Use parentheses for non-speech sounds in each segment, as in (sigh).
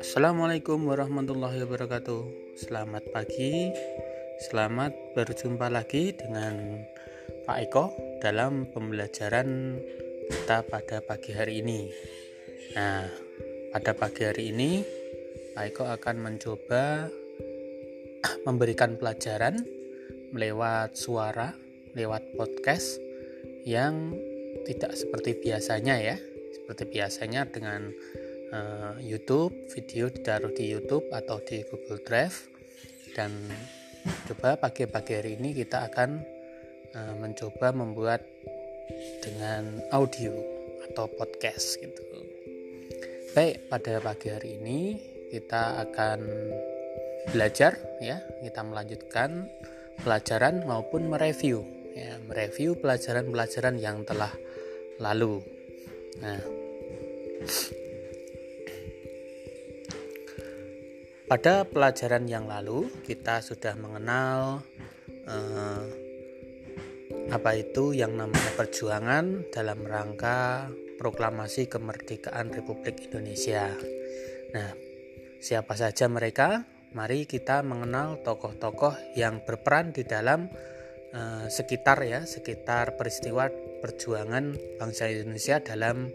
Assalamualaikum warahmatullahi wabarakatuh. Selamat pagi. Selamat berjumpa lagi dengan Pak Eko dalam pembelajaran kita pada pagi hari ini. Nah, pada pagi hari ini Pak Eko akan mencoba (clears throat) memberikan pelajaran lewat suara, lewat podcast yang tidak seperti biasanya ya. Seperti biasanya dengan uh, YouTube, video ditaruh di YouTube atau di Google Drive dan coba pagi-pagi hari ini kita akan uh, mencoba membuat dengan audio atau podcast gitu. Baik, pada pagi hari ini kita akan belajar ya, kita melanjutkan pelajaran maupun mereview ya, mereview pelajaran-pelajaran yang telah lalu. Nah, Pada pelajaran yang lalu kita sudah mengenal eh, apa itu yang namanya perjuangan dalam rangka proklamasi kemerdekaan Republik Indonesia. Nah, siapa saja mereka? Mari kita mengenal tokoh-tokoh yang berperan di dalam eh, sekitar ya, sekitar peristiwa perjuangan bangsa Indonesia dalam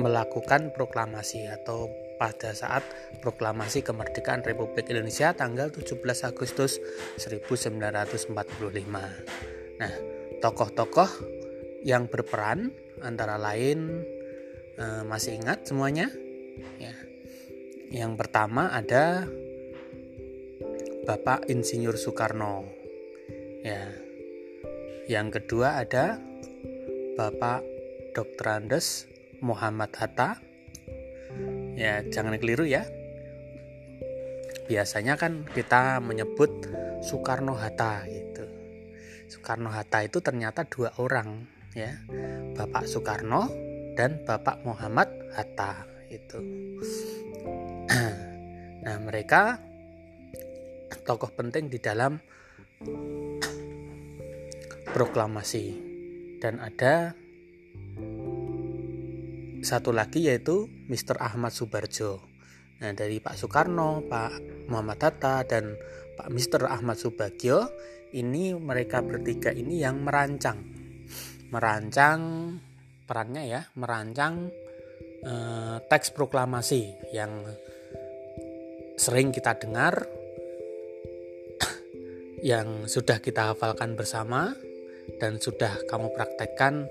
melakukan proklamasi atau pada saat proklamasi kemerdekaan Republik Indonesia tanggal 17 Agustus 1945. Nah, tokoh-tokoh yang berperan antara lain eh, masih ingat semuanya? Ya. Yang pertama ada Bapak Insinyur Soekarno. Ya. Yang kedua ada Bapak Dr. Andes Muhammad Hatta ya jangan keliru ya biasanya kan kita menyebut Soekarno Hatta gitu Soekarno Hatta itu ternyata dua orang ya Bapak Soekarno dan Bapak Muhammad Hatta itu (clears throat) nah mereka tokoh penting di dalam proklamasi dan ada satu lagi yaitu Mr. Ahmad Subarjo. Nah, dari Pak Soekarno, Pak Muhammad Hatta dan Pak Mr. Ahmad Subagio ini mereka bertiga ini yang merancang merancang perannya ya, merancang eh, teks proklamasi yang sering kita dengar yang sudah kita hafalkan bersama dan sudah kamu praktekkan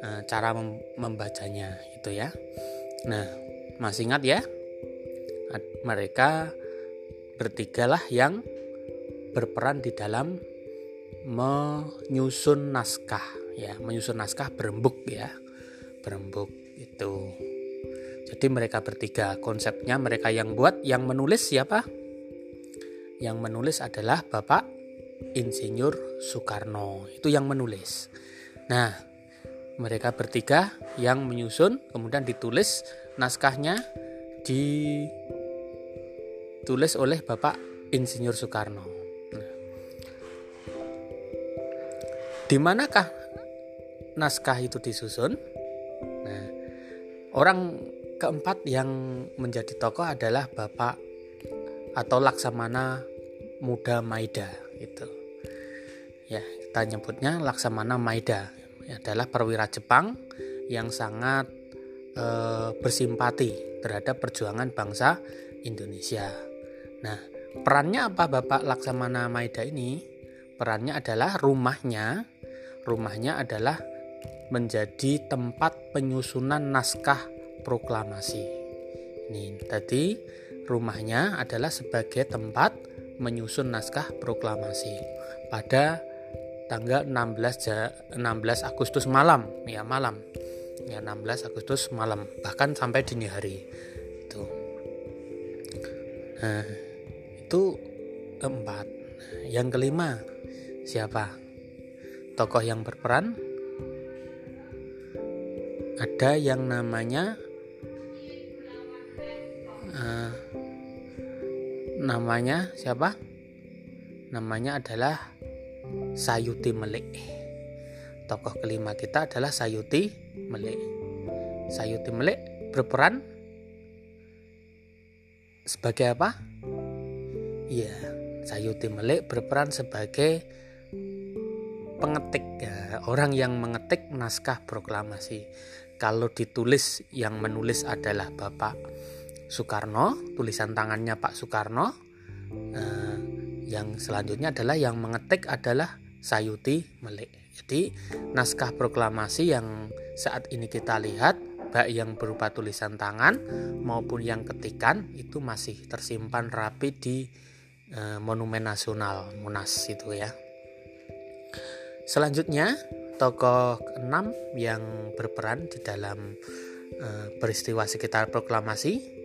Eh, cara membacanya itu ya. Nah, masih ingat ya? Mereka bertigalah yang berperan di dalam menyusun naskah ya, menyusun naskah berembuk ya. Berembuk itu. Jadi mereka bertiga konsepnya mereka yang buat, yang menulis siapa? Yang menulis adalah Bapak Insinyur Soekarno. Itu yang menulis. Nah, mereka bertiga yang menyusun kemudian ditulis naskahnya ditulis oleh Bapak Insinyur Soekarno. Nah, di manakah naskah itu disusun? Nah, orang keempat yang menjadi tokoh adalah Bapak atau Laksamana Muda Maida itu. Ya, kita nyebutnya Laksamana Maida adalah perwira Jepang yang sangat e, bersimpati terhadap perjuangan bangsa Indonesia. Nah, perannya apa Bapak Laksamana Maida ini? Perannya adalah rumahnya, rumahnya adalah menjadi tempat penyusunan naskah proklamasi. Ini tadi rumahnya adalah sebagai tempat menyusun naskah proklamasi pada tanggal 16 16 Agustus malam. Ya malam. Ya 16 Agustus malam. Bahkan sampai dini hari. Itu nah itu keempat. Yang kelima siapa? Tokoh yang berperan? Ada yang namanya namanya siapa namanya adalah Sayuti Melik. Tokoh kelima kita adalah Sayuti Melik. Sayuti Melik berperan sebagai apa? Iya, Sayuti Melik berperan sebagai pengetik ya, orang yang mengetik naskah proklamasi. Kalau ditulis yang menulis adalah Bapak Soekarno, tulisan tangannya Pak Soekarno. Eh, yang selanjutnya adalah yang mengetik adalah Sayuti Melik. Jadi naskah proklamasi yang saat ini kita lihat baik yang berupa tulisan tangan maupun yang ketikan itu masih tersimpan rapi di e, Monumen Nasional Monas itu ya. Selanjutnya tokoh keenam yang berperan di dalam e, peristiwa sekitar proklamasi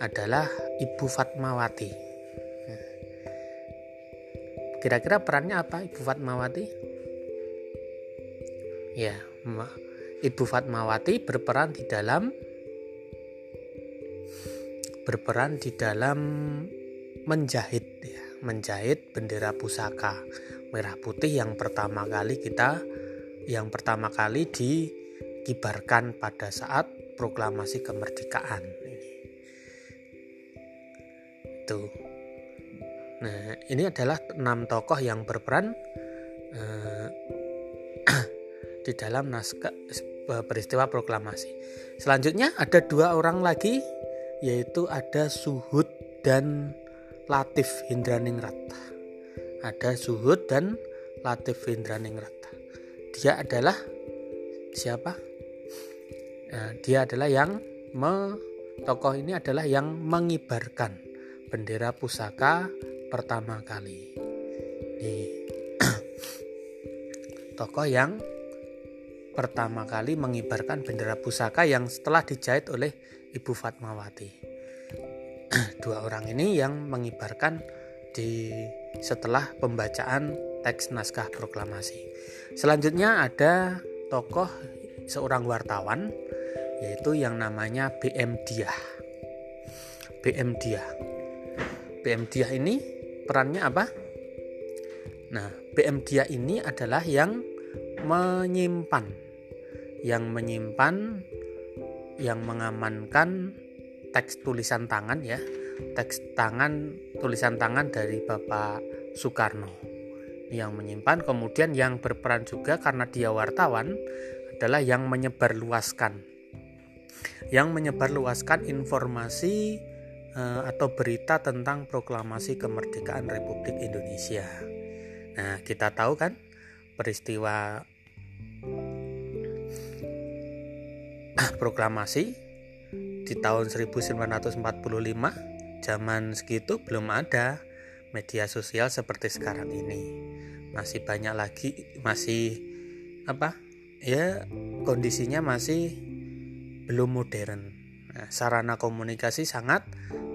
adalah Ibu Fatmawati. Kira-kira perannya apa Ibu Fatmawati? Ya, Ibu Fatmawati berperan di dalam berperan di dalam menjahit ya, menjahit bendera pusaka merah putih yang pertama kali kita yang pertama kali dikibarkan pada saat proklamasi kemerdekaan itu nah ini adalah enam tokoh yang berperan eh, (clears throat) di dalam naskah eh, peristiwa proklamasi. Selanjutnya ada dua orang lagi yaitu ada Suhud dan Latif Hindraningrat. Ada Suhud dan Latif Hindraningrat. Dia adalah siapa? Nah, dia adalah yang me, tokoh ini adalah yang mengibarkan bendera pusaka pertama kali. Nih. (clears throat) tokoh yang pertama kali mengibarkan bendera pusaka yang setelah dijahit oleh Ibu Fatmawati. (clears throat) Dua orang ini yang mengibarkan di setelah pembacaan teks naskah proklamasi. Selanjutnya ada tokoh seorang wartawan yaitu yang namanya BM Diah. BM Diah. BM Diah ini perannya apa? Nah, BM Diah ini adalah yang menyimpan yang menyimpan yang mengamankan teks tulisan tangan ya teks tangan tulisan tangan dari Bapak Soekarno yang menyimpan kemudian yang berperan juga karena dia wartawan adalah yang menyebarluaskan yang menyebarluaskan informasi atau berita tentang proklamasi kemerdekaan Republik Indonesia. Nah, kita tahu kan peristiwa (clears throat) proklamasi di tahun 1945 zaman segitu belum ada media sosial seperti sekarang ini. Masih banyak lagi masih apa? Ya kondisinya masih belum modern nah, sarana komunikasi sangat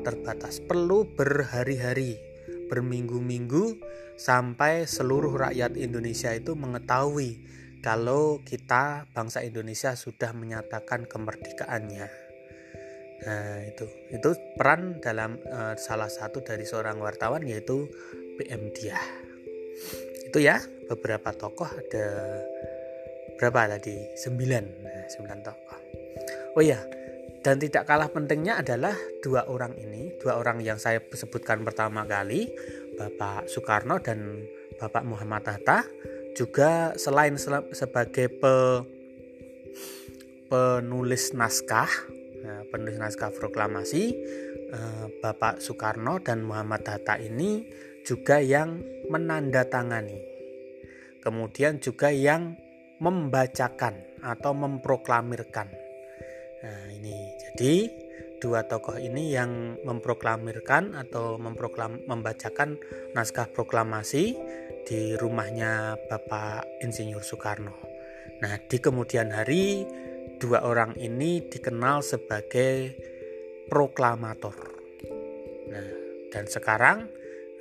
terbatas perlu berhari-hari berminggu-minggu sampai seluruh rakyat Indonesia itu mengetahui kalau kita bangsa Indonesia sudah menyatakan kemerdekaannya. Nah, itu itu peran dalam uh, salah satu dari seorang wartawan yaitu PM Dia. Itu ya beberapa tokoh ada berapa tadi? Sembilan, nah, sembilan tokoh. Oh ya, dan tidak kalah pentingnya adalah dua orang ini, dua orang yang saya sebutkan pertama kali, Bapak Soekarno dan Bapak Muhammad Hatta juga selain sebagai pe, penulis naskah nah, penulis naskah proklamasi eh, Bapak Soekarno dan Muhammad Hatta ini juga yang menandatangani. Kemudian juga yang membacakan atau memproklamirkan nah ini jadi dua tokoh ini yang memproklamirkan atau memproklam membacakan naskah proklamasi di rumahnya Bapak Insinyur Soekarno. Nah, di kemudian hari dua orang ini dikenal sebagai proklamator. Nah, dan sekarang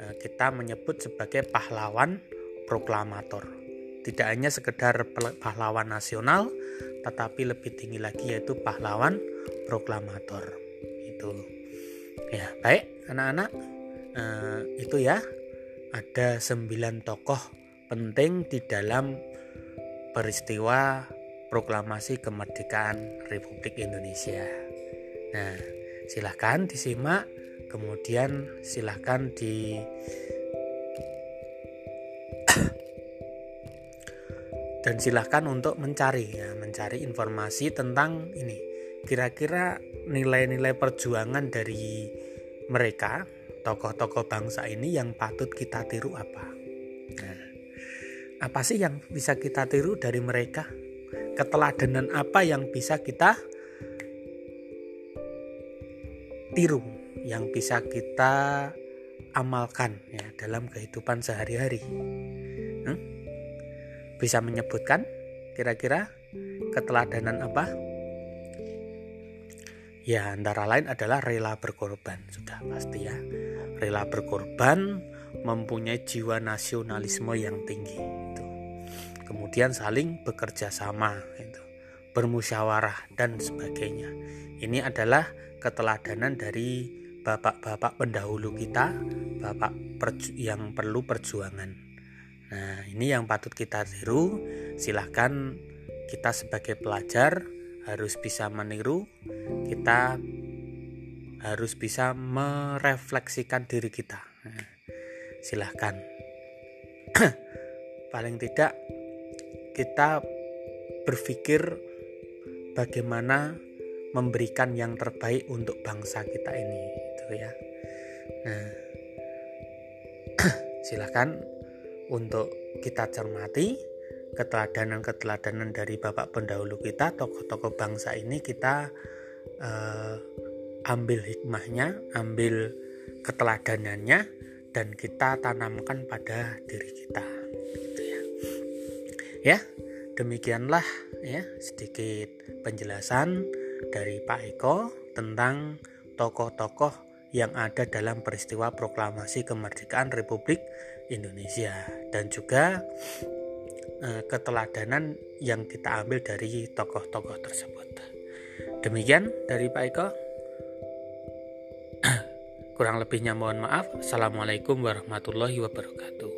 eh, kita menyebut sebagai pahlawan proklamator. Tidak hanya sekedar pahlawan nasional, tetapi lebih tinggi lagi yaitu pahlawan proklamator. Itu. Ya, baik anak-anak. Uh, itu ya ada sembilan tokoh penting di dalam peristiwa proklamasi kemerdekaan Republik Indonesia. Nah, silahkan disimak, kemudian silahkan di dan silahkan untuk mencari ya, mencari informasi tentang ini. Kira-kira nilai-nilai perjuangan dari mereka, tokoh-tokoh bangsa ini yang patut kita tiru apa? Nah, apa sih yang bisa kita tiru dari mereka? Keteladanan apa yang bisa kita tiru yang bisa kita amalkan ya dalam kehidupan sehari-hari. Hmm? Bisa menyebutkan kira-kira keteladanan apa? Ya antara lain adalah rela berkorban sudah pasti ya. Rela berkorban mempunyai jiwa nasionalisme yang tinggi itu. Kemudian saling bekerja sama itu, bermusyawarah dan sebagainya. Ini adalah keteladanan dari bapak-bapak pendahulu kita, bapak yang perlu perjuangan. Nah, ini yang patut kita tiru. Silahkan kita sebagai pelajar harus bisa meniru, kita harus bisa merefleksikan diri kita. Nah, silahkan. (clears throat) Paling tidak kita berpikir bagaimana memberikan yang terbaik untuk bangsa kita ini gitu ya nah (clears throat) silahkan untuk kita cermati keteladanan-keteladanan dari bapak pendahulu kita tokoh-tokoh bangsa ini kita uh, ambil hikmahnya ambil keteladanannya dan kita tanamkan pada diri kita. Gitu ya. Ya demikianlah ya sedikit penjelasan dari Pak Eko tentang tokoh-tokoh yang ada dalam peristiwa proklamasi kemerdekaan Republik Indonesia dan juga eh, keteladanan yang kita ambil dari tokoh-tokoh tersebut. Demikian dari Pak Eko. (clears throat) Kurang lebihnya mohon maaf. Assalamualaikum warahmatullahi wabarakatuh.